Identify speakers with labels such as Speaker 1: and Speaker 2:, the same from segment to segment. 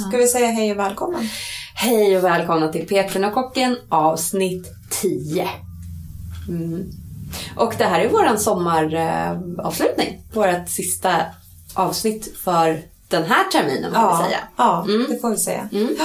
Speaker 1: Ska vi säga hej och välkommen?
Speaker 2: Hej och välkomna till Petern och kocken avsnitt 10. Mm. Och det här är vår sommaravslutning. Vårt sista avsnitt för den här terminen får vi säga.
Speaker 1: Ja, mm. det får vi säga. Mm.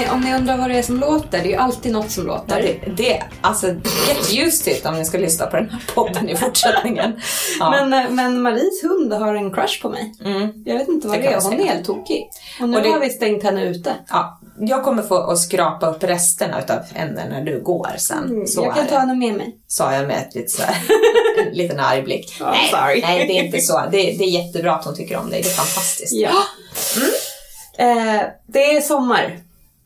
Speaker 2: Ni, om ni undrar vad det är som låter, det är ju alltid något som låter.
Speaker 1: Det, det alltså, get used to it om ni ska lyssna på den här podden i fortsättningen.
Speaker 2: Ja. Men, eh, men Maries hund har en crush på mig. Mm. Jag vet inte vad det, det är, hon är helt tokig. Och nu och det, har vi stängt henne ute.
Speaker 1: Ja, jag kommer få att skrapa upp resterna av henne när du går sen. Mm,
Speaker 2: så jag kan ta henne med mig.
Speaker 1: Sa jag med ett lite så här, en liten arg blick. Oh, nej, sorry. nej, det är inte så. Det, det, är jättebra att hon tycker om dig. Det är fantastiskt.
Speaker 2: Ja. Mm. Eh, det är sommar.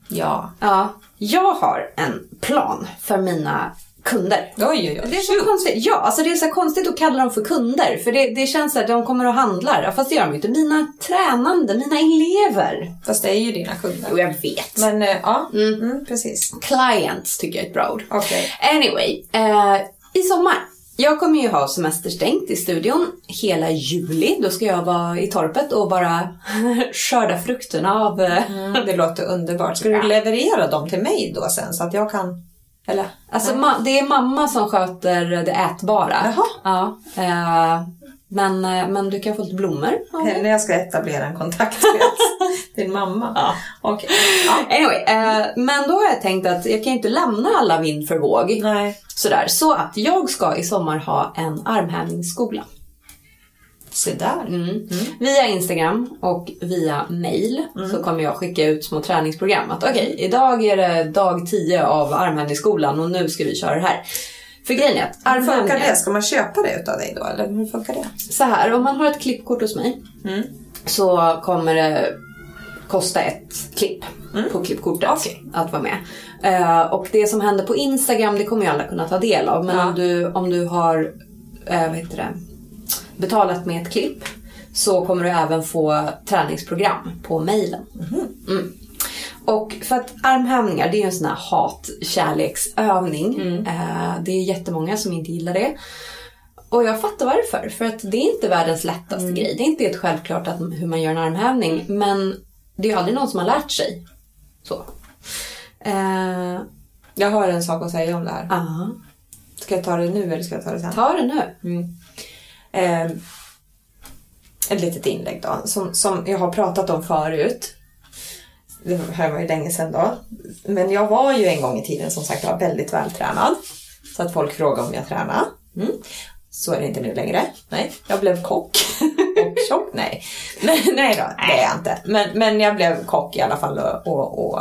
Speaker 1: Ja.
Speaker 2: ja. Jag har en plan för mina kunder.
Speaker 1: Oj, oj, oj.
Speaker 2: Det är så konstigt. Ja, alltså det är så konstigt att kalla dem för kunder. För det, det känns att de kommer och handlar. Fast det gör de inte. Mina tränande, mina elever.
Speaker 1: Fast det är ju dina kunder.
Speaker 2: Jo, jag vet.
Speaker 1: Men äh, ja, mm. Mm, precis.
Speaker 2: Clients tycker jag är ett bra ord.
Speaker 1: Okay.
Speaker 2: Anyway, eh, i sommar jag kommer ju ha semesterstängt i studion hela juli. Då ska jag vara i torpet och bara skörda frukterna av...
Speaker 1: Eh, mm, det låter underbart. Ska du leverera dem till mig då sen så att jag kan... Eller?
Speaker 2: Alltså det är mamma som sköter det ätbara.
Speaker 1: Jaha.
Speaker 2: Ja. Men, eh, men du kan få lite blommor.
Speaker 1: När jag ska etablera en kontakt med din mamma.
Speaker 2: Ja.
Speaker 1: Okay.
Speaker 2: Ja. Anyway, eh, men då har jag tänkt att jag kan inte lämna alla vind för våg.
Speaker 1: Nej.
Speaker 2: Sådär. Så att jag ska i sommar ha en armhävningsskola.
Speaker 1: Se där.
Speaker 2: Mm. Mm. Via Instagram och via mail mm. så kommer jag skicka ut små träningsprogram. Att okej, okay, idag är det dag 10 av armhävningsskolan och nu ska vi köra det här. För grejen är att
Speaker 1: armhävningar... Hur funkar det? Ska man köpa det utav dig då? Eller hur funkar det?
Speaker 2: Så här, om man har ett klippkort hos mig mm. så kommer det kosta ett klipp mm. på klippkortet
Speaker 1: okay.
Speaker 2: att vara med. Uh, och det som händer på Instagram det kommer ju alla kunna ta del av. Men ja. om, du, om du har uh, vad heter det, betalat med ett klipp så kommer du även få träningsprogram på mejlen.
Speaker 1: Mm. Mm.
Speaker 2: Och för att armhävningar det är en sån här hat-kärleksövning.
Speaker 1: Mm.
Speaker 2: Uh, det är jättemånga som inte gillar det. Och jag fattar varför. För att det är inte världens lättaste mm. grej. Det är inte helt självklart att, hur man gör en armhävning. Men det är aldrig någon som har lärt sig. Så.
Speaker 1: Uh, jag har en sak att säga om det här.
Speaker 2: Uh.
Speaker 1: Ska jag ta det nu eller ska jag ta det sen?
Speaker 2: Ta det nu.
Speaker 1: Mm. Uh, ett litet inlägg då, som, som jag har pratat om förut. Det här var ju länge sedan då. Men jag var ju en gång i tiden som sagt var väldigt vältränad. Så att folk frågade om jag tränade. Mm. Så är det inte nu längre. Nej, jag blev kock. och tjock? Nej. Men, nej då, det är jag inte. Men, men jag blev kock i alla fall och, och, och,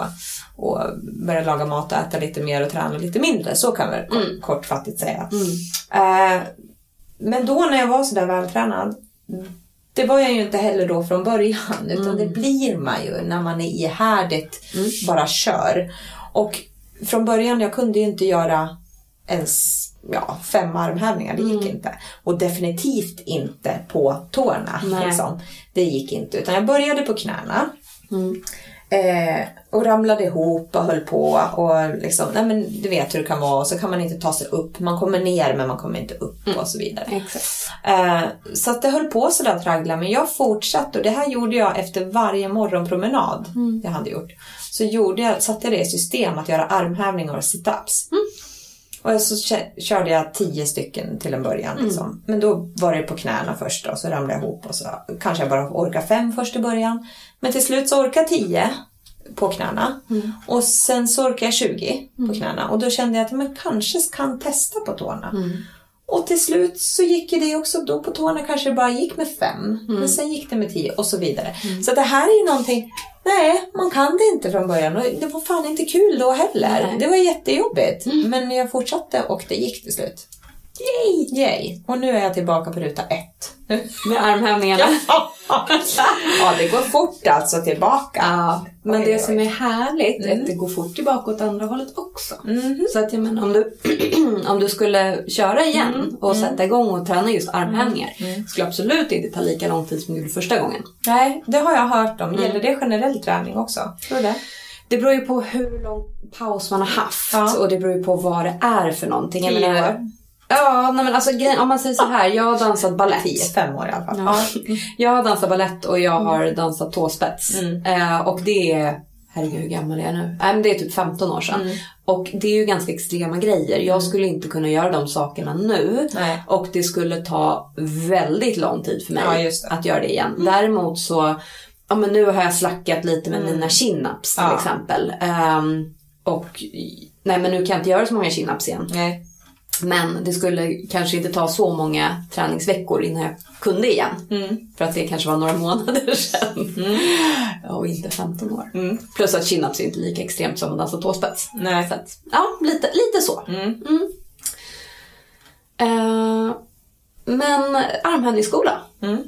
Speaker 1: och började laga mat och äta lite mer och träna lite mindre. Så kan vi mm. kortfattigt säga.
Speaker 2: Mm.
Speaker 1: Uh, men då när jag var sådär vältränad det var jag ju inte heller då från början utan mm. det blir man ju när man är ihärdigt mm. bara kör. Och från början, jag kunde ju inte göra ens ja, fem armhävningar, det gick mm. inte. Och definitivt inte på tårna. Liksom. Det gick inte, utan jag började på knäna.
Speaker 2: Mm.
Speaker 1: Eh, och ramlade ihop och höll på. Och liksom, nej men du vet hur det kan vara. Och så kan man inte ta sig upp. Man kommer ner men man kommer inte upp
Speaker 2: mm.
Speaker 1: och så vidare.
Speaker 2: Eh,
Speaker 1: så att det höll på sådär traggla. Men jag fortsatte. Och det här gjorde jag efter varje morgonpromenad
Speaker 2: mm.
Speaker 1: jag hade gjort. Så gjorde jag, satte jag det i system att göra armhävningar och situps.
Speaker 2: Mm.
Speaker 1: Och så körde jag tio stycken till en början.
Speaker 2: Mm.
Speaker 1: Liksom. Mm. Men då var det på knäna först och så ramlade jag ihop och så kanske jag bara orkade fem först i början. Men till slut så orkade jag tio på knäna.
Speaker 2: Mm.
Speaker 1: Och sen så orkade jag 20
Speaker 2: mm.
Speaker 1: på knäna. Och då kände jag att man kanske kan testa på tårna.
Speaker 2: Mm.
Speaker 1: Och till slut så gick det också. Då på tårna kanske det bara gick med fem.
Speaker 2: Mm.
Speaker 1: Men sen gick det med tio och så vidare.
Speaker 2: Mm.
Speaker 1: Så det här är ju någonting Nej, man kan det inte från början och det var fan inte kul då heller.
Speaker 2: Nej.
Speaker 1: Det var jättejobbigt.
Speaker 2: Mm.
Speaker 1: Men jag fortsatte och det gick till slut.
Speaker 2: Yay!
Speaker 1: Yay! Och nu är jag tillbaka på ruta ett.
Speaker 2: med armhävningarna.
Speaker 1: ja, det går fort alltså tillbaka.
Speaker 2: Ja, men
Speaker 1: Oj,
Speaker 2: det
Speaker 1: oj.
Speaker 2: som är härligt är att det går fort tillbaka åt andra hållet också.
Speaker 1: Mhm.
Speaker 2: Så att jag menar, om du, om du skulle köra igen och sätta igång och träna just armhävningar skulle absolut inte ta lika lång tid som du gjorde första gången.
Speaker 1: Nej, det har jag hört om. Gäller det generell träning också? Tror du det?
Speaker 2: Det beror ju på hur lång paus man har haft
Speaker 1: Ja.
Speaker 2: och det beror ju på vad det är för någonting.
Speaker 1: Tio år.
Speaker 2: Ja, nej men alltså om man säger så här, jag har dansat balett.
Speaker 1: Fem år i alla fall.
Speaker 2: Ja. Jag har dansat balett och jag har dansat tåspets. Eh, och det är, herregud hur gammal är jag nu? Nej men det är typ 15 år sedan. Och det är ju ganska extrema grejer. Jag skulle inte kunna göra de sakerna nu.
Speaker 1: Nej.
Speaker 2: Och det skulle ta väldigt lång tid för mig
Speaker 1: Ja,
Speaker 2: att göra det igen. Däremot så, ja men nu har jag slackat lite med mina chin-ups till
Speaker 1: Ja.
Speaker 2: exempel. Ehm, och nej men nu kan jag inte göra så många chin-ups igen.
Speaker 1: Nej.
Speaker 2: Men det skulle kanske inte ta så många träningsveckor innan jag kunde igen.
Speaker 1: Mm.
Speaker 2: För att det kanske var några månader sedan. Ja, och inte 15 år.
Speaker 1: Mm.
Speaker 2: Plus att chin-ups är inte lika extremt som att dansa tåspets.
Speaker 1: Nej.
Speaker 2: Så att, ja, lite, lite så.
Speaker 1: Mm.
Speaker 2: Eh, men armhävningsskola.
Speaker 1: Mm.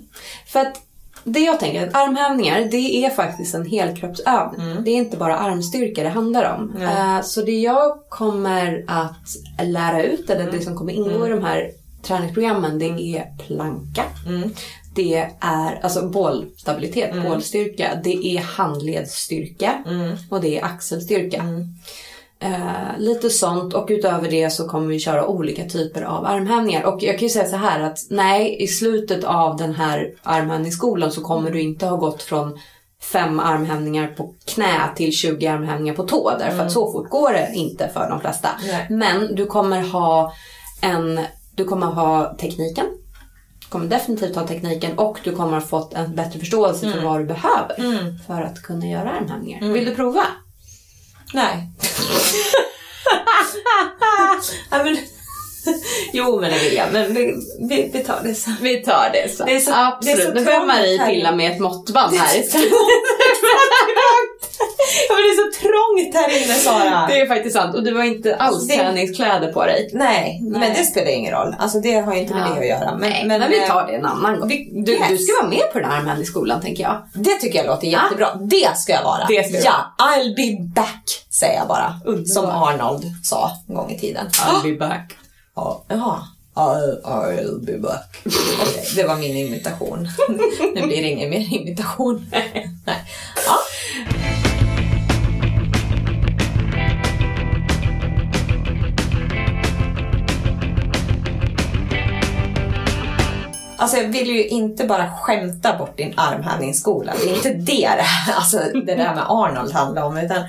Speaker 2: För att det jag tänker, att armhävningar det är faktiskt en helkroppsövning. Det är inte bara armstyrka det handlar om. Eh, så det jag kommer att lära ut, eller det som kommer ingå i de här träningsprogrammen, det är planka.
Speaker 1: Mm.
Speaker 2: Det är alltså bålstabilitet, bålstyrka. Det är handledsstyrka
Speaker 1: Mm.
Speaker 2: och det är axelstyrka. Eh, lite sånt och utöver det så kommer vi köra olika typer av armhävningar. Och jag kan ju säga så här att nej, i slutet av den här armhävningsskolan så kommer du inte ha gått från fem armhävningar på knä till 20 armhävningar på tå. Därför att så fort går det inte för de flesta.
Speaker 1: Nej.
Speaker 2: Men du kommer ha en, du kommer ha tekniken. Du kommer definitivt ha tekniken och du kommer ha fått en bättre förståelse för vad du behöver
Speaker 1: Mm.
Speaker 2: för att kunna göra armhävningar. Vill du prova?
Speaker 1: Nej. ja, men, jo, men det vill jag. Men vi, vi, vi tar det sen.
Speaker 2: Vi tar det så.
Speaker 1: Det är så-
Speaker 2: Absolut.
Speaker 1: det är så
Speaker 2: nu
Speaker 1: trångt
Speaker 2: Marie pilla med ett måttband här istället.
Speaker 1: Ja, men det är så trångt här inne, Sara.
Speaker 2: Det är faktiskt sant. Och du har inte alls
Speaker 1: Det-
Speaker 2: träningskläder på dig.
Speaker 1: Nej,
Speaker 2: Nej.
Speaker 1: men det spelar ingen roll. Alltså det har ju inte med
Speaker 2: Ja.
Speaker 1: det att göra. Men,
Speaker 2: Nej, men, vi
Speaker 1: eh,
Speaker 2: tar det en annan gång.
Speaker 1: vi-
Speaker 2: Du,
Speaker 1: yes.
Speaker 2: du ska vara med på den här armhävningsskolan tänker jag.
Speaker 1: Det tycker jag låter jättebra. Det ska jag vara.
Speaker 2: Det ska
Speaker 1: ja, I'll be back, säger jag bara.
Speaker 2: Underbart.
Speaker 1: Som Arnold sa en gång i tiden.
Speaker 2: be back.
Speaker 1: Ja, Jaha. I'll, I'll be back. Okej, det var min imitation. nu blir det ingen mer imitation. Nej. Alltså jag vill ju inte bara skämta bort din armhävningsskola. Det är inte det det, alltså, det där med Arnold handlar om. Utan,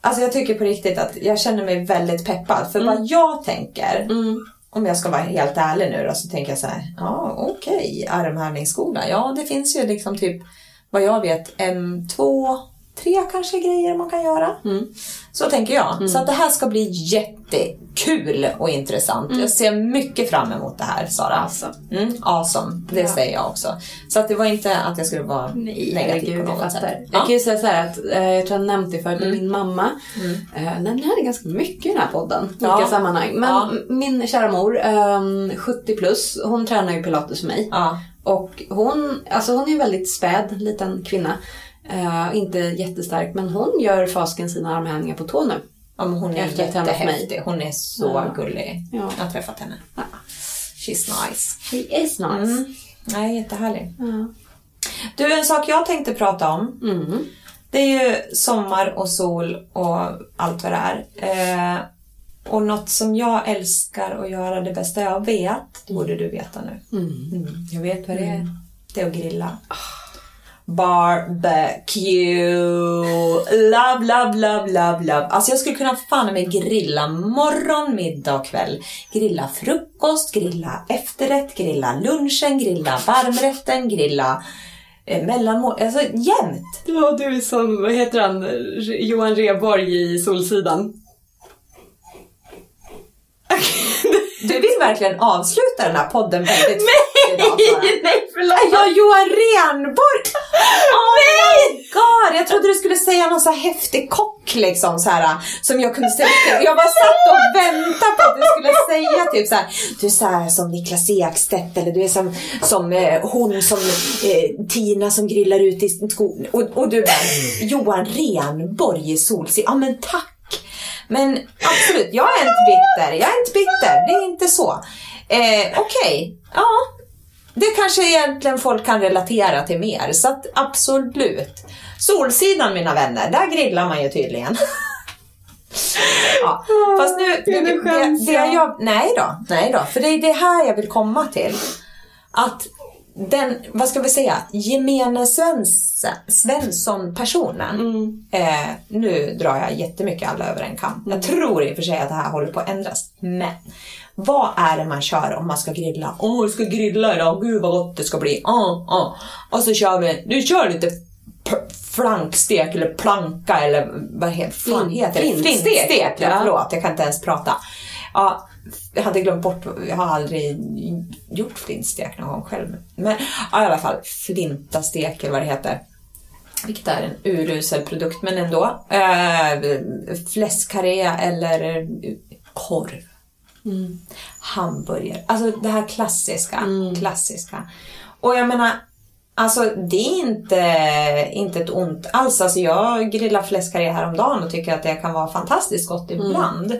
Speaker 1: alltså jag tycker på riktigt att jag känner mig väldigt peppad. För vad jag tänker,
Speaker 2: Mm.
Speaker 1: om jag ska vara helt ärlig nu då, så tänker jag så här, ja okej, armhävningsskola. Ja, det finns ju liksom typ, vad jag vet, en, två, tre kanske grejer man kan göra.
Speaker 2: Mm.
Speaker 1: Så tänker jag. Så att det här ska bli jättekul och intressant. Jag ser mycket fram emot det här, Sara.
Speaker 2: Alltså.
Speaker 1: Mm, awesome, det
Speaker 2: Ja.
Speaker 1: säger jag också. Så att det var inte att jag skulle vara
Speaker 2: Nej,
Speaker 1: negativ
Speaker 2: herregud,
Speaker 1: på
Speaker 2: jag
Speaker 1: något
Speaker 2: fattar.
Speaker 1: sätt.
Speaker 2: Jag
Speaker 1: Ja.
Speaker 2: kan ju säga så här att, eh, jag tror jag nämnt det förut, men min mamma
Speaker 1: Mm.
Speaker 2: eh, nämner ganska mycket i den här podden. I
Speaker 1: Ja.
Speaker 2: olika sammanhang. Men
Speaker 1: Ja.
Speaker 2: min kära mor, ehm, 70 plus, hon tränar ju pilates för mig.
Speaker 1: Ja.
Speaker 2: Och hon, alltså hon är ju väldigt späd, liten kvinna. Eh, inte jättestark, men hon gör fasken sina armhävningar på tå nu.
Speaker 1: ja, men hon är
Speaker 2: Efter
Speaker 1: jättehäftig. Hon är så
Speaker 2: Ja.
Speaker 1: gullig.
Speaker 2: Ja.
Speaker 1: Jag har träffat henne.
Speaker 2: Ja.
Speaker 1: She's nice.
Speaker 2: She is nice.
Speaker 1: Mm. Nej, jättehärlig.
Speaker 2: Ja.
Speaker 1: Du, en sak jag tänkte prata om.
Speaker 2: Mm.
Speaker 1: Det är ju sommar och sol och allt vad det är. Eh, och något som jag älskar att göra det bästa jag vet, borde du veta nu.
Speaker 2: Mm. Jag vet vad det är.
Speaker 1: Det är att grilla. Barbecue! Love, love, love, love, love. Alltså jag skulle kunna fan mig grilla morgon, middag kväll. Grilla frukost, grilla efterrätt, grilla lunchen, grilla varmrätten, grilla eh, mellanmål. Alltså jämt!
Speaker 2: Ja, du är som, vad heter han, Johan Rheborg i Solsidan.
Speaker 1: Du vill verkligen avsluta den här podden väldigt fort idag, Sara.
Speaker 2: nej förlåt!
Speaker 1: Ja, Johan Renborg! Oh my god! Jag trodde du skulle säga någon så här häftig kock liksom så här som jag kunde säga. Jag bara satt och väntade på att du skulle säga typ så här. Du är så här som Niklas Ekstedt eller du är som, som eh, hon som eh, Tina som grillar ute i skogen. Och, och du bara Johan Renborg i Solsidan. Ja men tack. Men absolut, jag är inte bitter. Jag är inte bitter. Det är inte så. Eh, Okej, okay. ja. Det kanske egentligen folk kan relatera till mer. Så att absolut. Solsidan mina vänner, där grillar man ju tydligen. ja. Fast nu, det, det, det, det jag, nej då, nej då, för det är det här jag vill komma till. Att den, vad ska vi säga, gemene Svensson-personen. Mm. Eh, nu drar jag jättemycket alla över en kam. Mm. Jag tror i och för sig att det här håller på att ändras. Men vad är det man kör om man ska grilla? Åh, oh, jag ska grilla idag. Gud vad gott det ska bli. Oh, oh. Och så kör vi, du kör lite flankstek eller planka eller vad heter, fan heter det?
Speaker 2: Flintstek. Flintstek,
Speaker 1: ja. Förlåt, jag kan inte ens prata. Ja, jag hade glömt bort, jag har aldrig gjort flintstek någon gång själv. Men ja, i alla fall, flintastek eller vad det heter. Vilket är en urusel produkt, men ändå. Äh, fläskkarré eller korv. Mm. Hamburgare. Alltså det här klassiska. Mm. klassiska. Och jag menar, Alltså det är inte, inte ett ont alls. Alltså jag grillade fläskkarré häromdagen och tycker att det kan vara fantastiskt gott mm. ibland.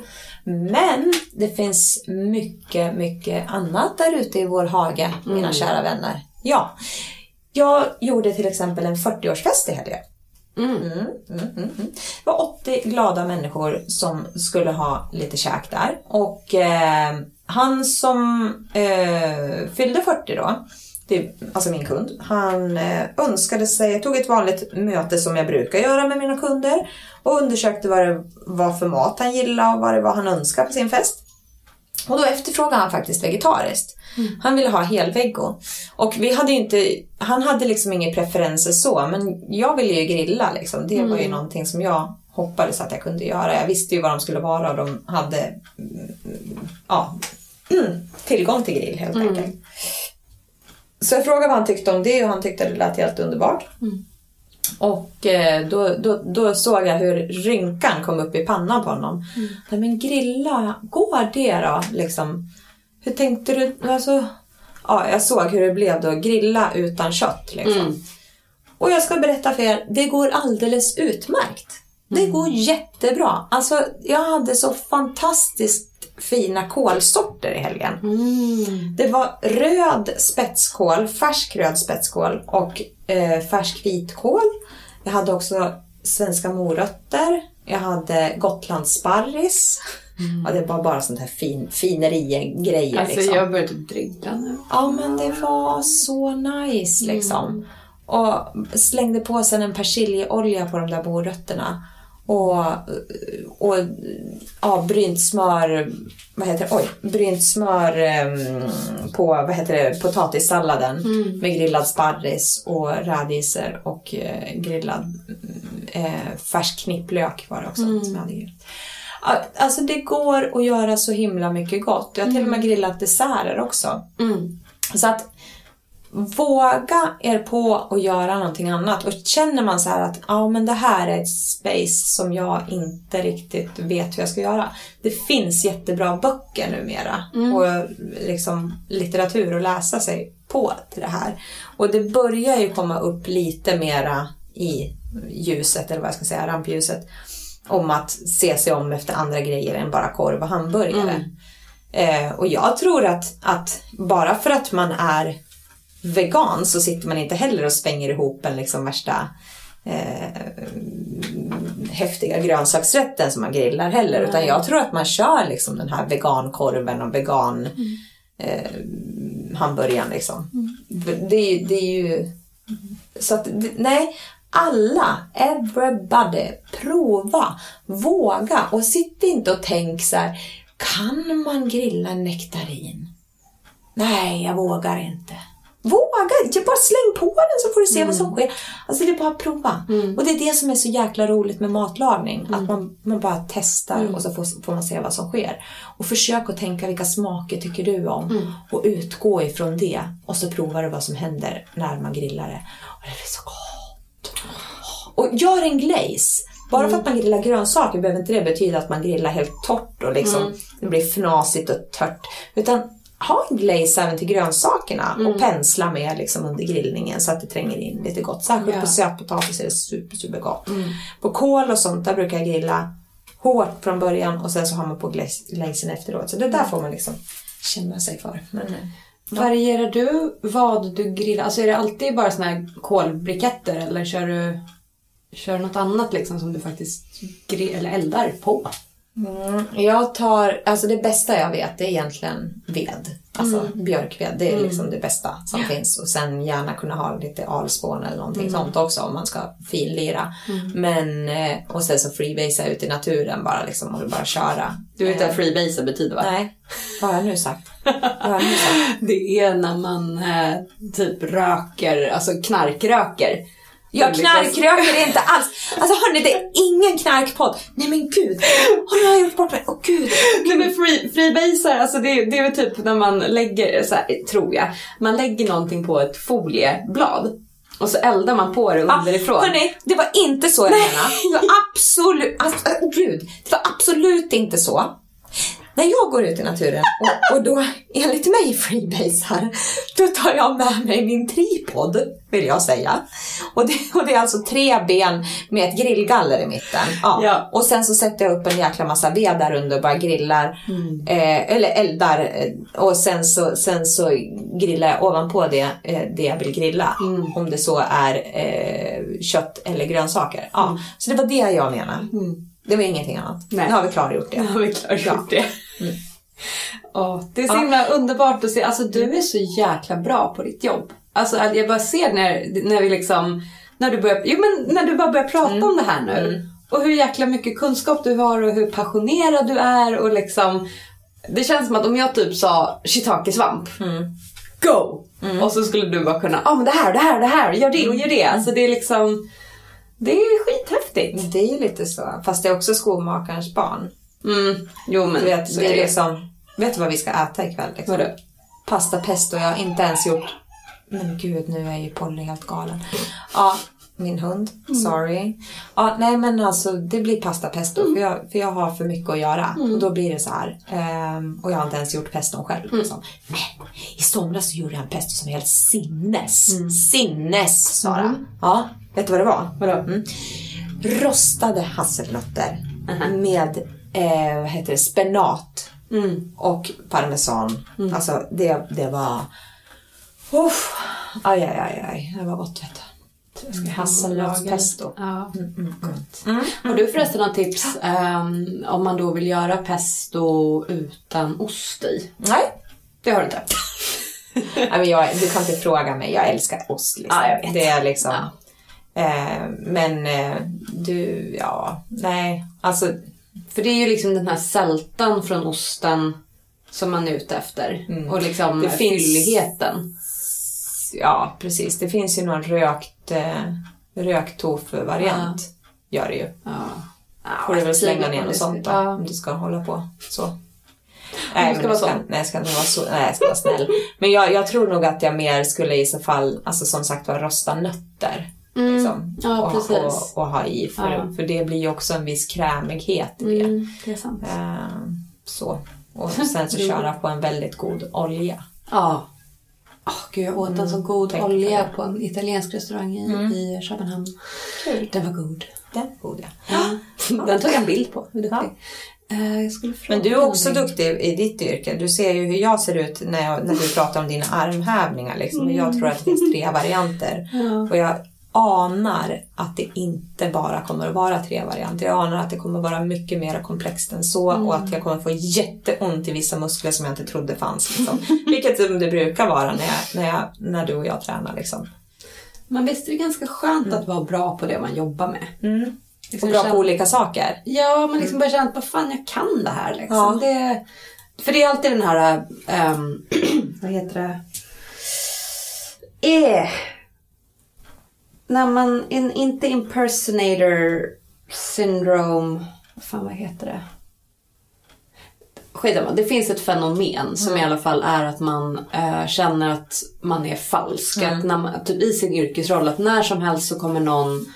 Speaker 1: Mm. Men det finns mycket, mycket annat där ute i vår hage, mina mm. kära vänner. Ja. Jag gjorde till exempel en 40-årsfest i helgen. Mm, mm, mm. Det var 80 glada människor som skulle ha lite käk där. Och eh, han som eh, fyllde 40 då, det, alltså min kund, han eh, önskade sig, tog ett vanligt möte som jag brukar göra med mina kunder och undersökte vad det var för mat han gillade och vad det var han önskade på sin fest. Och då efterfrågade han faktiskt vegetariskt. Mm. Han ville ha helveggo. Och vi hade inte, han hade liksom inga preferenser så, men jag ville ju grilla liksom. Det mm. var ju mm. någonting som jag hoppades att jag kunde göra. Jag visste ju vad de skulle vara och de hade mm, ja, tillgång till grill helt mm. enkelt. Så jag frågade vad han tyckte om det och han tyckte det lät helt underbart. Mm. Och eh, då, då, då såg jag hur rynkan kom upp i pannan på honom. Mm. Men grilla, går det då? Liksom. Hur tänkte du? Alltså, ja, jag såg hur det blev då, grilla utan kött. Liksom. Mm. Och jag ska berätta för er, det går alldeles utmärkt. Det mm. går jättebra. Alltså, jag hade så fantastiskt fina kålsorter i helgen. Mm. Det var röd spetskål, färsk röd spetskål och eh, färsk vitkål. Jag hade också svenska morötter. Jag hade gotlandssparris. Mm. Ja, det var bara sånt här fin, fineri-grejer.
Speaker 2: Alltså liksom. jag började typ dribbla nu.
Speaker 1: Ja, men det var så nice liksom. Mm. Och slängde på sen en persiljeolja på de där morötterna. Och, och ja, brynt smör, vad heter det? Oj, brynt smör um, på vad heter det? potatissalladen mm. med grillad sparris och rädisor och uh, grillad uh, färsk knipplök var det också mm. som jag hade Alltså det går att göra så himla mycket gott. Jag har till och med mm. grillat desserter också. Mm. Så att våga er på att göra någonting annat. Och känner man så att ja, men det här är ett space som jag inte riktigt vet hur jag ska göra. Det finns jättebra böcker numera mm. och liksom litteratur att läsa sig på till det här. Och det börjar ju komma upp lite mera i ljuset, eller vad jag ska säga, rampljuset. Om att se sig om efter andra grejer än bara korv och hamburgare. Mm. Eh, och jag tror att, att bara för att man är vegan så sitter man inte heller och svänger ihop en liksom värsta eh, häftiga grönsaksrätten som man grillar heller. Utan jag tror att man kör liksom den här vegankorven och vegan mm. eh, hamburgaren liksom. Mm. Det, det, är ju... Så att, nej, alla, everybody, prova, våga och sitt inte och tänk så här, kan man grilla nektarin? Nej, jag vågar inte. Våga! Bara släng på den så får du se mm. vad som mm. sker. Alltså det är bara att prova. Mm. Och det är det som är så jäkla roligt med matlagning. Mm. Att man, man bara testar mm. och så får, får, man se vad som sker. Och försök att tänka vilka smaker tycker du om. Mm. Och utgå ifrån det. Och så provar du vad som händer när man grillar det. Och det blir så gott. Och gör en glaze. Bara för att man grillar grönsaker behöver inte det betyda att man grillar helt torrt och liksom det blir fnasigt och tört. Utan ha en glaze även till grönsakerna och pensla med liksom under grillningen så att det tränger in lite gott. Särskilt
Speaker 2: Ja.
Speaker 1: på sötpotatis är det super, super gott. På kål och sånt där brukar jag grilla hårt från början och sen så har man på glaze- glazen efteråt. Så det där får man liksom känna sig för. Men, eh,
Speaker 2: Varierar du vad du grillar? Alltså är det alltid bara såna här kolbriketter eller kör du, kör du något annat liksom som du faktiskt grill, eller eldar på?
Speaker 1: Mm, jag tar, alltså det bästa jag vet det är egentligen ved. Alltså björkved, det är liksom det bästa som finns. Och sen gärna kunna ha lite alspån eller någonting sånt också om man ska finlira. Men, eh, och sen så freebasea ut i naturen bara liksom och bara köra.
Speaker 2: Du vet
Speaker 1: Eh,
Speaker 2: vad freebase betyder va?
Speaker 1: Nej, vad har jag nu sagt? vad har jag nu sagt?
Speaker 2: Det är när man eh, typ röker, alltså knarkröker.
Speaker 1: Jag knarkröker inte alls. Alltså hörni, det är ingen knarkpodd. Nej men gud, har jag gjort bort mig? Åh gud.
Speaker 2: Nej men free, freebasar, alltså det, det är väl typ när man lägger, så här, tror jag, man lägger någonting på ett folieblad och så eldar man på det underifrån.
Speaker 1: Ah, hörni, det var inte så jag menade. Det var absolut, alltså, gud, det var absolut inte så. När jag går ut i naturen och, och då enligt mig freebasar, då tar jag med mig min tripod, vill jag säga. Och det, och det är alltså tre ben med ett grillgaller i mitten. Ja.
Speaker 2: Ja.
Speaker 1: Och sen så sätter jag upp en jäkla massa ved där under och bara grillar, eh, eller eldar. eh, Och sen så, sen så grillar jag ovanpå det, eh, det jag vill grilla. Om det så är eh, kött eller grönsaker. Ja. Så det var det jag menade. Det var ingenting annat.
Speaker 2: Nej.
Speaker 1: Nu har vi klargjort det.
Speaker 2: Nu har vi klargjort det. Åh, det är så himla underbart att se. Alltså du är så jäkla bra på ditt jobb. Alltså jag bara ser när, när vi liksom, när du börjar, jo men när du bara börjar prata om det här nu. Och hur jäkla mycket kunskap du har och hur passionerad du är och liksom. Det känns som att om jag typ sa shiitake-svamp. Go! Och så skulle du bara kunna, ja ah, men det här, det här, det här, gör det och gör det. Alltså det är liksom, det är skithäftigt.
Speaker 1: Det är ju lite så. Fast det är också skomakarens barn.
Speaker 2: Mm, jo men
Speaker 1: Du vet,
Speaker 2: så
Speaker 1: det är
Speaker 2: är det.
Speaker 1: liksom, vet du vad vi ska äta ikväll? Liksom?
Speaker 2: Vadå?
Speaker 1: Pasta pesto. Jag har inte ens gjort... Men gud, nu är ju Polly helt galen. Ja, min hund. Sorry. Ja, nej men alltså det blir pasta pesto för, jag, för jag har för mycket att göra. Och då blir det så här. Ehm, och jag har inte ens gjort peston själv. Liksom. Men i somras så gjorde jag en pesto som var helt sinnes. Sinnes, Sara. Ja, vet du vad det var?
Speaker 2: Vadå?
Speaker 1: Mm. Rostade hasselnötter med eh, vad heter det, spenat
Speaker 2: Mm.
Speaker 1: och parmesan. Alltså det, det var... Uff, aj, aj, aj, aj. Det var gott vet du. Hasselnötspesto.
Speaker 2: Ja, gott. Har du förresten något tips ehm, om man då vill göra pesto utan ost i?
Speaker 1: Nej.
Speaker 2: Det har du inte?
Speaker 1: Nej men jag, du kan inte fråga mig. Jag älskar ost. Liksom.
Speaker 2: Ja, jag vet.
Speaker 1: Det är liksom...
Speaker 2: Ja.
Speaker 1: Eh, men eh, du, ja, nej. Alltså,
Speaker 2: För det är ju liksom den här sältan från osten som man är ute efter. Och liksom
Speaker 1: Det finns-
Speaker 2: fylligheten.
Speaker 1: ja precis. Det finns ju någon rökt, eh, rökt tofu-variant. Gör det ju.
Speaker 2: Ja.
Speaker 1: Får du väl slänga
Speaker 2: tvivlar
Speaker 1: ner något sånt då.
Speaker 2: Ja.
Speaker 1: Om du ska hålla på så.
Speaker 2: ska
Speaker 1: Nej, men
Speaker 2: vara
Speaker 1: jag ska, nej, jag ska inte vara så. Nej, jag ska vara snäll. Men jag, jag tror nog att jag mer skulle i så fall, alltså som sagt var, rosta nötter. Liksom,
Speaker 2: Mm. Ja,
Speaker 1: och,
Speaker 2: precis.
Speaker 1: och, och ha i. För,
Speaker 2: Ja.
Speaker 1: för det blir ju också en viss krämighet i det.
Speaker 2: Mm, det är sant.
Speaker 1: Eh, så. Och sen så köra på en väldigt god olja.
Speaker 2: Ja. Åh gud, jag åt en så god
Speaker 1: tänk
Speaker 2: olja
Speaker 1: på
Speaker 2: en italiensk restaurang i, i Köpenhamn. Den var god.
Speaker 1: Den är god ja.
Speaker 2: Den tog jag en bild på. Hur duktig. Skulle fråga
Speaker 1: Men du är också
Speaker 2: någonting.
Speaker 1: duktig i ditt yrke. Du ser ju hur jag ser ut när, jag, när du pratar om dina armhävningar. Liksom. Och jag tror att det finns tre varianter. Och jag anar att det inte bara kommer att vara tre varianter. Jag anar att det kommer att vara mycket mer komplext än så och att jag kommer få jätteont i vissa muskler som jag inte trodde fanns. Liksom. Vilket som det brukar vara när, jag, när, jag, när du och jag tränar. Liksom.
Speaker 2: Men visst är det ganska skönt att vara bra på det man jobbar med?
Speaker 1: Och
Speaker 2: Liksom
Speaker 1: bra
Speaker 2: känna-
Speaker 1: på olika saker.
Speaker 2: Ja, man liksom börjar känna att vad fan, jag kan det här. Liksom.
Speaker 1: Ja.
Speaker 2: Det, för det är alltid den här, ehm, vad heter det? Eh. När man, in, inte impersonator syndrome, vad fan vad heter det? Skitsamma. Det finns ett fenomen som i alla fall är att man eh, känner att man är falsk. Att när man, typ I sin yrkesroll, att när som helst så kommer någon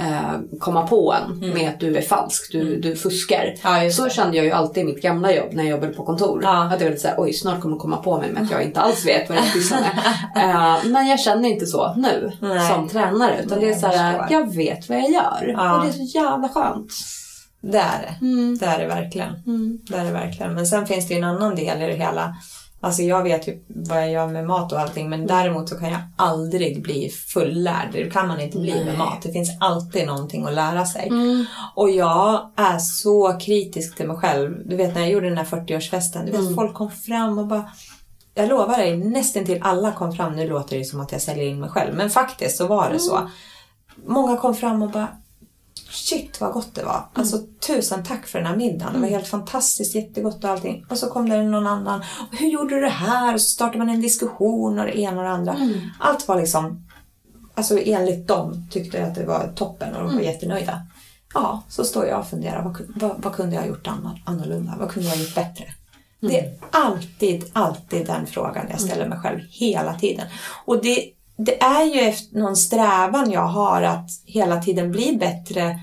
Speaker 2: eh, komma på en med att du är falsk, du, du fuskar.
Speaker 1: Ja,
Speaker 2: så kände jag ju alltid i mitt gamla jobb när jag jobbade på kontor.
Speaker 1: Ja.
Speaker 2: Att jag var lite såhär, oj snart kommer de komma på mig med att jag inte alls vet vad jag pysslar med. Eh, men jag känner inte så nu
Speaker 1: Nej.
Speaker 2: som tränare. Utan det är
Speaker 1: jag
Speaker 2: så här,
Speaker 1: förstår.
Speaker 2: jag vet vad jag gör.
Speaker 1: Ja.
Speaker 2: Och det är så jävla skönt.
Speaker 1: Det är det.
Speaker 2: Mm.
Speaker 1: Det är det verkligen. Det är det verkligen. Men sen finns det ju en annan del i det hela. Alltså jag vet ju vad jag gör med mat och allting men däremot så kan jag aldrig bli fullärd. Det kan man inte bli med mat. Det finns alltid någonting att lära sig. Och jag är så kritisk till mig själv. Du vet när jag gjorde den här 40-årsfesten. Du vet folk kom fram och bara jag lovar dig, nästan till alla kom fram. Nu låter det som att jag säljer in mig själv. Men faktiskt så var det så. Många kom fram och bara Shit vad gott det var. Alltså tusen tack för den här middagen. Det var helt fantastiskt, jättegott och allting. Och så kom det någon annan. Och hur gjorde du det här? Och så startade man en diskussion och det ena och det andra. Allt var liksom, alltså enligt dem tyckte jag att det var toppen och de var jättenöjda. Ja, så står jag och funderar. Vad, vad, vad kunde jag ha gjort anno- annorlunda? Vad kunde jag ha gjort bättre? Det är alltid, alltid den frågan jag ställer mig själv hela tiden. Och det, det är ju efter någon strävan jag har att hela tiden bli bättre.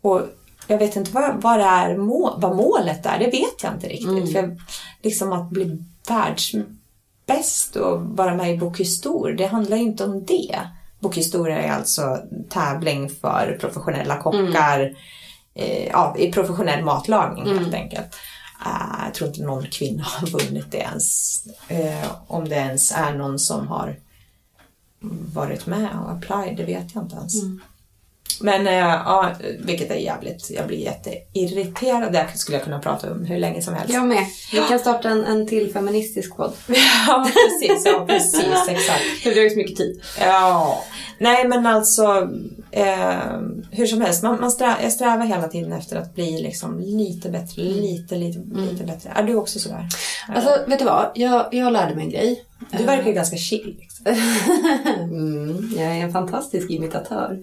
Speaker 1: Och jag vet inte vad, vad, är, må, vad målet är, det vet jag inte riktigt. För jag, liksom att bli världsbäst och vara med i Bocuse det handlar ju inte om det. Bocuse är alltså tävling för professionella kockar eh, ja, i professionell matlagning helt enkelt. Eh, jag tror inte någon kvinna har vunnit det ens. Eh, om det ens är någon som har varit med och applied, det vet jag inte ens. Men eh, ja, vilket är jävligt, jag blir jätteirriterad. Det skulle jag kunna prata om hur länge som helst.
Speaker 2: Jag med. Vi kan starta en, en till feministisk podd.
Speaker 1: Ja, precis. Ja, precis. Exakt.
Speaker 2: Det ju så mycket tid.
Speaker 1: Ja. Nej, men alltså eh, hur som helst. Man, man strä, jag strävar hela tiden efter att bli liksom lite bättre. Lite, lite, lite bättre. Är du också sådär?
Speaker 2: Alltså, vet du vad? Jag, jag lärde mig en grej.
Speaker 1: Du verkar ju ganska chill. Liksom.
Speaker 2: Mm, jag är en fantastisk imitatör.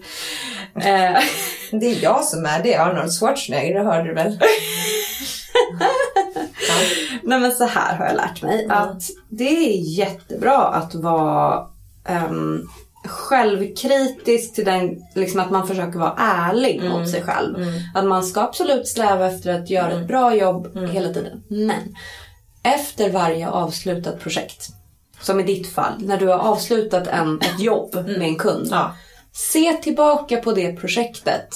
Speaker 1: Det är jag som är det. Arnold Schwarzenegger, det hörde du väl? ja.
Speaker 2: Nej men så här har jag lärt mig att det är jättebra att vara um, självkritisk till den, liksom att man försöker vara ärlig mot sig själv. Att man ska absolut sträva efter att göra ett bra jobb hela tiden. Men efter varje avslutat projekt, som i ditt fall, när du har avslutat en, ett jobb med en kund.
Speaker 1: Ja.
Speaker 2: Se tillbaka på det projektet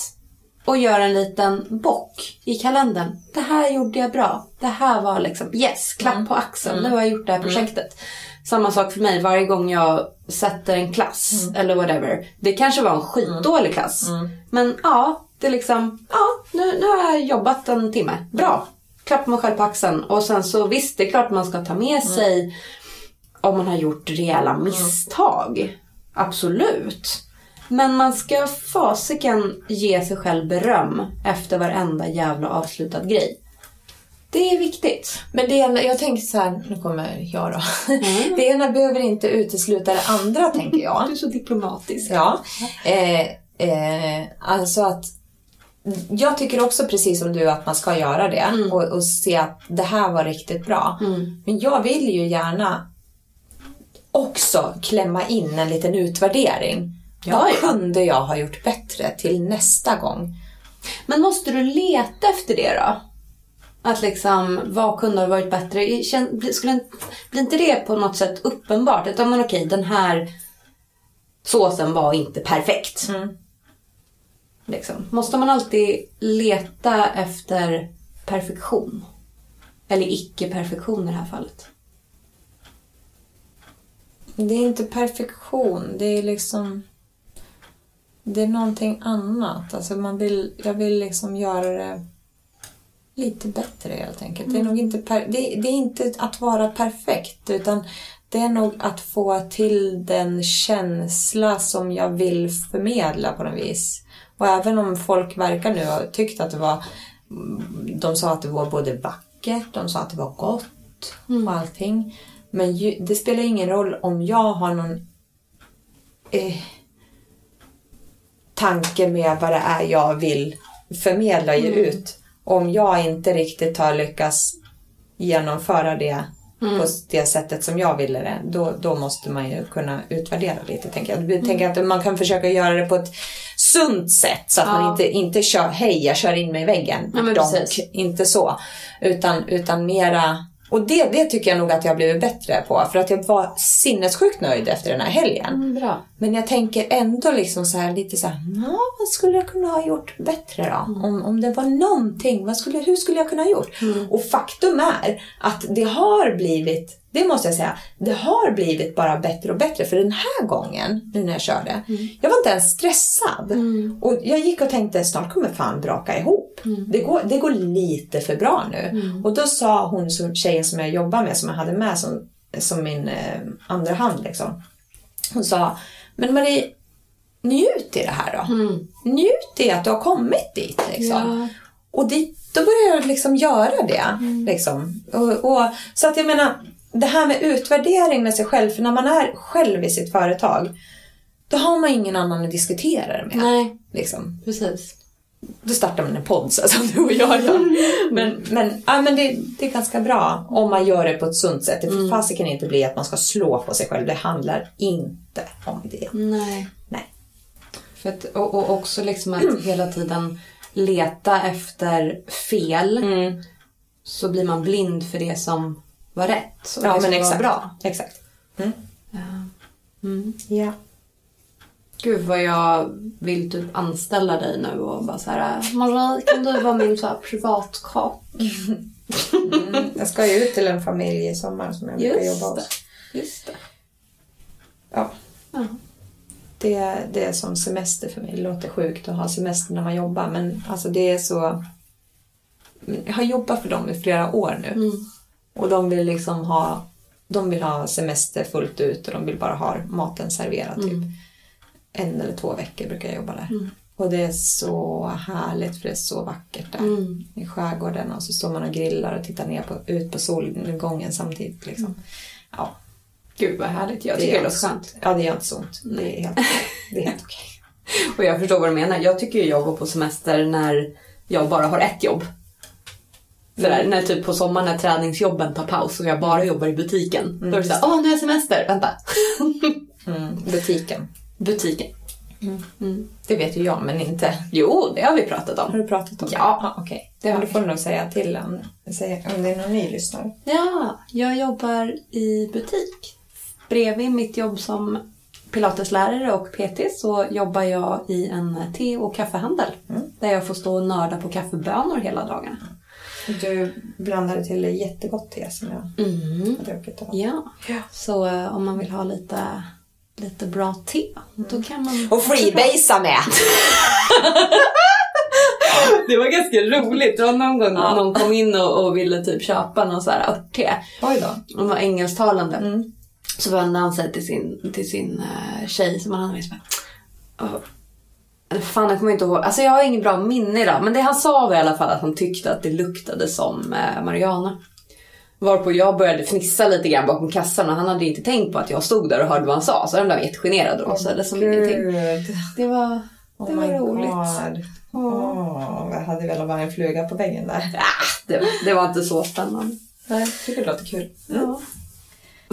Speaker 2: och gör en liten bock i kalendern. Det här gjorde jag bra. Det här var liksom, yes, klapp på axeln. Nu har jag gjort det här projektet. Samma sak för mig varje gång jag sätter en klass eller whatever. Det kanske var en skitdålig klass. Men ja, det är liksom, ja, nu, nu har jag jobbat en timme. Bra. Klapp mig själv på axeln. Och sen så visst, det är klart man ska ta med sig om man har gjort rejäla misstag. Absolut. Men man ska fasiken ge sig själv beröm efter varenda jävla avslutad grej. Det är viktigt.
Speaker 1: Men det ena, jag tänker så här, nu kommer jag då. Det ena behöver inte utesluta det andra tänker jag.
Speaker 2: Du är så diplomatisk.
Speaker 1: Ja. Eh, eh, alltså att jag tycker också precis som du att man ska göra det och, och se att det här var riktigt bra. Men jag vill ju gärna också klämma in en liten utvärdering.
Speaker 2: Ja,
Speaker 1: Vad
Speaker 2: ja.
Speaker 1: kunde jag ha gjort bättre till nästa gång?
Speaker 2: Men måste du leta efter det då? Att liksom, vad kunde ha varit bättre? Skulle, blir inte det på något sätt uppenbart? Att, men okej, den här såsen var inte perfekt. Liksom. Måste man alltid leta efter perfektion? Eller icke-perfektion i det här fallet?
Speaker 1: Det är inte perfektion, det är liksom... Det är någonting annat. Alltså man vill, jag vill liksom göra det lite bättre helt enkelt. Det, är nog inte per, det, det är inte att vara perfekt utan det är nog att få till den känsla som jag vill förmedla på något vis. Och även om folk verkar nu ha tyckt att det var... De sa att det var både vackert, de sa att det var gott och allting. Men ju, det spelar ingen roll om jag har någon eh, tanke med vad det är jag vill förmedla och ge ut. Om jag inte riktigt har lyckats genomföra det på det sättet som jag ville det, då, då måste man ju kunna utvärdera lite. Tänker jag. jag tänker att man kan försöka göra det på ett sunt sätt så att
Speaker 2: Ja.
Speaker 1: man inte, inte kör, hej jag kör in mig i väggen,
Speaker 2: Ja,
Speaker 1: donk, inte så. Utan, utan mera, och det, det tycker jag nog att jag har blivit bättre på. För att jag var sinnessjukt nöjd efter den här helgen.
Speaker 2: Mm, bra.
Speaker 1: Men jag tänker ändå liksom så här, lite så här, "Nå, vad skulle jag kunna ha gjort bättre då?
Speaker 2: Mm.
Speaker 1: Om, om det var någonting, vad skulle, hur skulle jag kunna ha gjort? Och faktum är att det har blivit, det måste jag säga, det har blivit bara bättre och bättre. För den här gången, nu när jag körde, jag var inte ens stressad. Och jag gick och tänkte, snart kommer fan braka ihop. Det, går, det går lite för bra nu. Och då sa hon, som- tjejen som jag jobbar med, som jag hade med som, som min eh, andra hand liksom. Hon sa, men Marie, njut i det här då. Njut i att du har kommit dit. Liksom.
Speaker 2: Ja.
Speaker 1: Och dit, då började jag liksom göra det. Liksom. Och, och, så att jag menar, det här med utvärdering med sig själv, för när man är själv i sitt företag, då har man ingen annan att diskutera det med.
Speaker 2: Nej,
Speaker 1: Liksom.
Speaker 2: precis.
Speaker 1: Då startar man en podd så som du och jag gör. Men, men, ja, men det, det är ganska bra om man gör det på ett sunt sätt. Det får fasiken inte bli att man ska slå på sig själv. Det handlar inte om det.
Speaker 2: Nej.
Speaker 1: Nej.
Speaker 2: För att, och, och också liksom att hela tiden leta efter fel.
Speaker 1: Mm.
Speaker 2: Så blir man blind för det som var rätt. Och
Speaker 1: Ja,
Speaker 2: det som
Speaker 1: men exakt.
Speaker 2: var bra.
Speaker 1: Exakt.
Speaker 2: Ja. Mm.
Speaker 1: Ja.
Speaker 2: Gud vad jag vill typ anställa dig nu och bara så här. Marie, kan du vara min så här privatkock?
Speaker 1: Mm. Jag ska ju ut till en familj i sommar som jag brukar jobba hos.
Speaker 2: Just det.
Speaker 1: Ja.
Speaker 2: Ja.
Speaker 1: Det, det är som semester för mig. Det låter sjukt att ha semester när man jobbar men alltså det är så... Jag har jobbat för dem i flera år nu.
Speaker 2: Mm.
Speaker 1: Och de vill liksom ha de vill ha semester fullt ut och de vill bara ha maten serverad typ. En eller två veckor brukar jag jobba där. Och det är så härligt för det är så vackert där.
Speaker 2: Mm.
Speaker 1: I skärgården och så står man och grillar och tittar ner på, ut på solnedgången samtidigt. Liksom. Ja,
Speaker 2: Gud vad härligt. Jag
Speaker 1: det
Speaker 2: tycker det låter skönt.
Speaker 1: Ja, det gör inte så ont. Det är helt, det är helt okej.
Speaker 2: Och jag förstår vad du menar. Jag tycker ju jag går på semester när jag bara har ett jobb. För där, när typ på sommaren när träningsjobben tar paus och jag bara jobbar i butiken. Då är det såhär, åh nu är semester, vänta.
Speaker 1: Mm, butiken.
Speaker 2: Butiken.
Speaker 1: Det vet ju jag, men inte...
Speaker 2: Jo, det har vi pratat
Speaker 1: Har
Speaker 2: om.
Speaker 1: du pratat om det?
Speaker 2: Ja.
Speaker 1: ja okej.
Speaker 2: Det har
Speaker 1: Men då
Speaker 2: vi.
Speaker 1: får du nog säga till om, säga, om det är någon ny lyssnare.
Speaker 2: Ja, jag jobbar i butik. Bredvid mitt jobb som pilateslärare och PT så jobbar jag i en te och kaffehandel. Där jag får stå och nörda på kaffebönor hela dagarna.
Speaker 1: Du blandade till jättegott te som jag
Speaker 2: Mm.
Speaker 1: har druckit. av.
Speaker 2: Ja, så eh, om man vill ha lite, lite bra te, då kan man...
Speaker 1: Och freebasea med!
Speaker 2: Det var ganska roligt. Det var någon gång någon kom in och, och ville typ köpa någon så här örtte.
Speaker 1: Oj då.
Speaker 2: De var engelsktalande.
Speaker 1: Mm.
Speaker 2: Så vände han sig till sin, till sin uh, tjej som han hade med sig. bara, "Åh, eller Fan, jag kommer inte ihåg. Alltså jag har ingen bra minne idag. Men det han sa var i alla fall att han tyckte att det luktade som uh, marijuana. Varpå jag började fnissa lite grann bakom kassan och han hade inte tänkt på att jag stod där och hörde vad han sa. Så han blev jättegenerad och låtsades som ingenting. Det var, det
Speaker 1: Oh
Speaker 2: var roligt.
Speaker 1: God. Åh, jag hade velat vara en fluga på väggen där.
Speaker 2: Det, det var inte så spännande.
Speaker 1: Jag tycker det låter kul.
Speaker 2: Ja.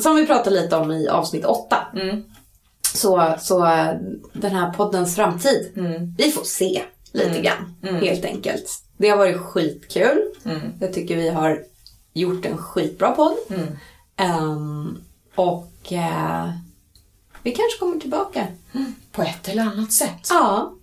Speaker 2: Som vi pratade lite om i avsnitt åtta.
Speaker 1: Mm.
Speaker 2: Så, så den här poddens framtid,
Speaker 1: Mm.
Speaker 2: vi får se lite grann.
Speaker 1: Mm.
Speaker 2: Helt enkelt. Det har varit skitkul.
Speaker 1: Mm.
Speaker 2: Jag tycker vi har gjort en skitbra podd.
Speaker 1: Mm.
Speaker 2: Ehm, och eh, vi kanske kommer tillbaka.
Speaker 1: På ett eller annat sätt.
Speaker 2: Ja.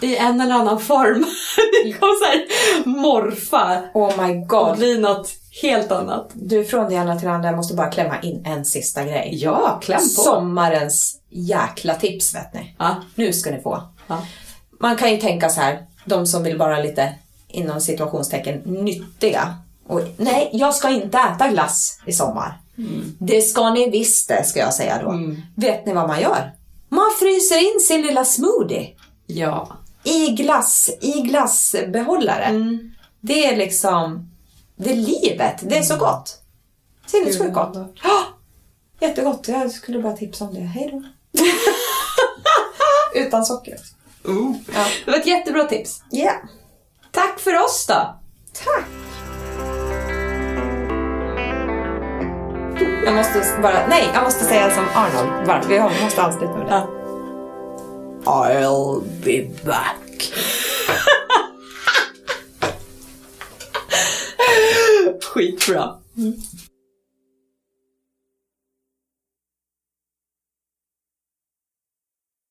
Speaker 2: I en eller annan form. vi kommer så här morfa
Speaker 1: Oh my
Speaker 2: och
Speaker 1: god.
Speaker 2: bli något helt annat.
Speaker 1: Du, från det ena till det andra, jag måste bara klämma in en sista grej.
Speaker 2: Ja, kläm på.
Speaker 1: Sommarens jäkla tips, vet ni.
Speaker 2: Ja.
Speaker 1: Nu ska ni få.
Speaker 2: Ja.
Speaker 1: Man kan ju tänka så här, de som vill vara lite inom situationstecken nyttiga. Och, nej, jag ska inte äta glass i sommar. Det ska ni visst det, ska jag säga då.
Speaker 2: Mm.
Speaker 1: Vet ni vad man gör? Man fryser in sin lilla smoothie
Speaker 2: Ja.
Speaker 1: i glass, i glassbehållare.
Speaker 2: Mm.
Speaker 1: Det är liksom, det är livet. Det är så gott. Sinnessjukt gott. Ja, jättegott. Jag skulle bara tipsa om det. Hej då. Utan socker. Ja.
Speaker 2: Det var ett jättebra tips.
Speaker 1: Yeah.
Speaker 2: Tack för oss då!
Speaker 1: Tack. Jag måste bara, nej, jag måste säga som Arnold. Bara, vi måste avsluta med det.
Speaker 2: I'll be back. Skitbra.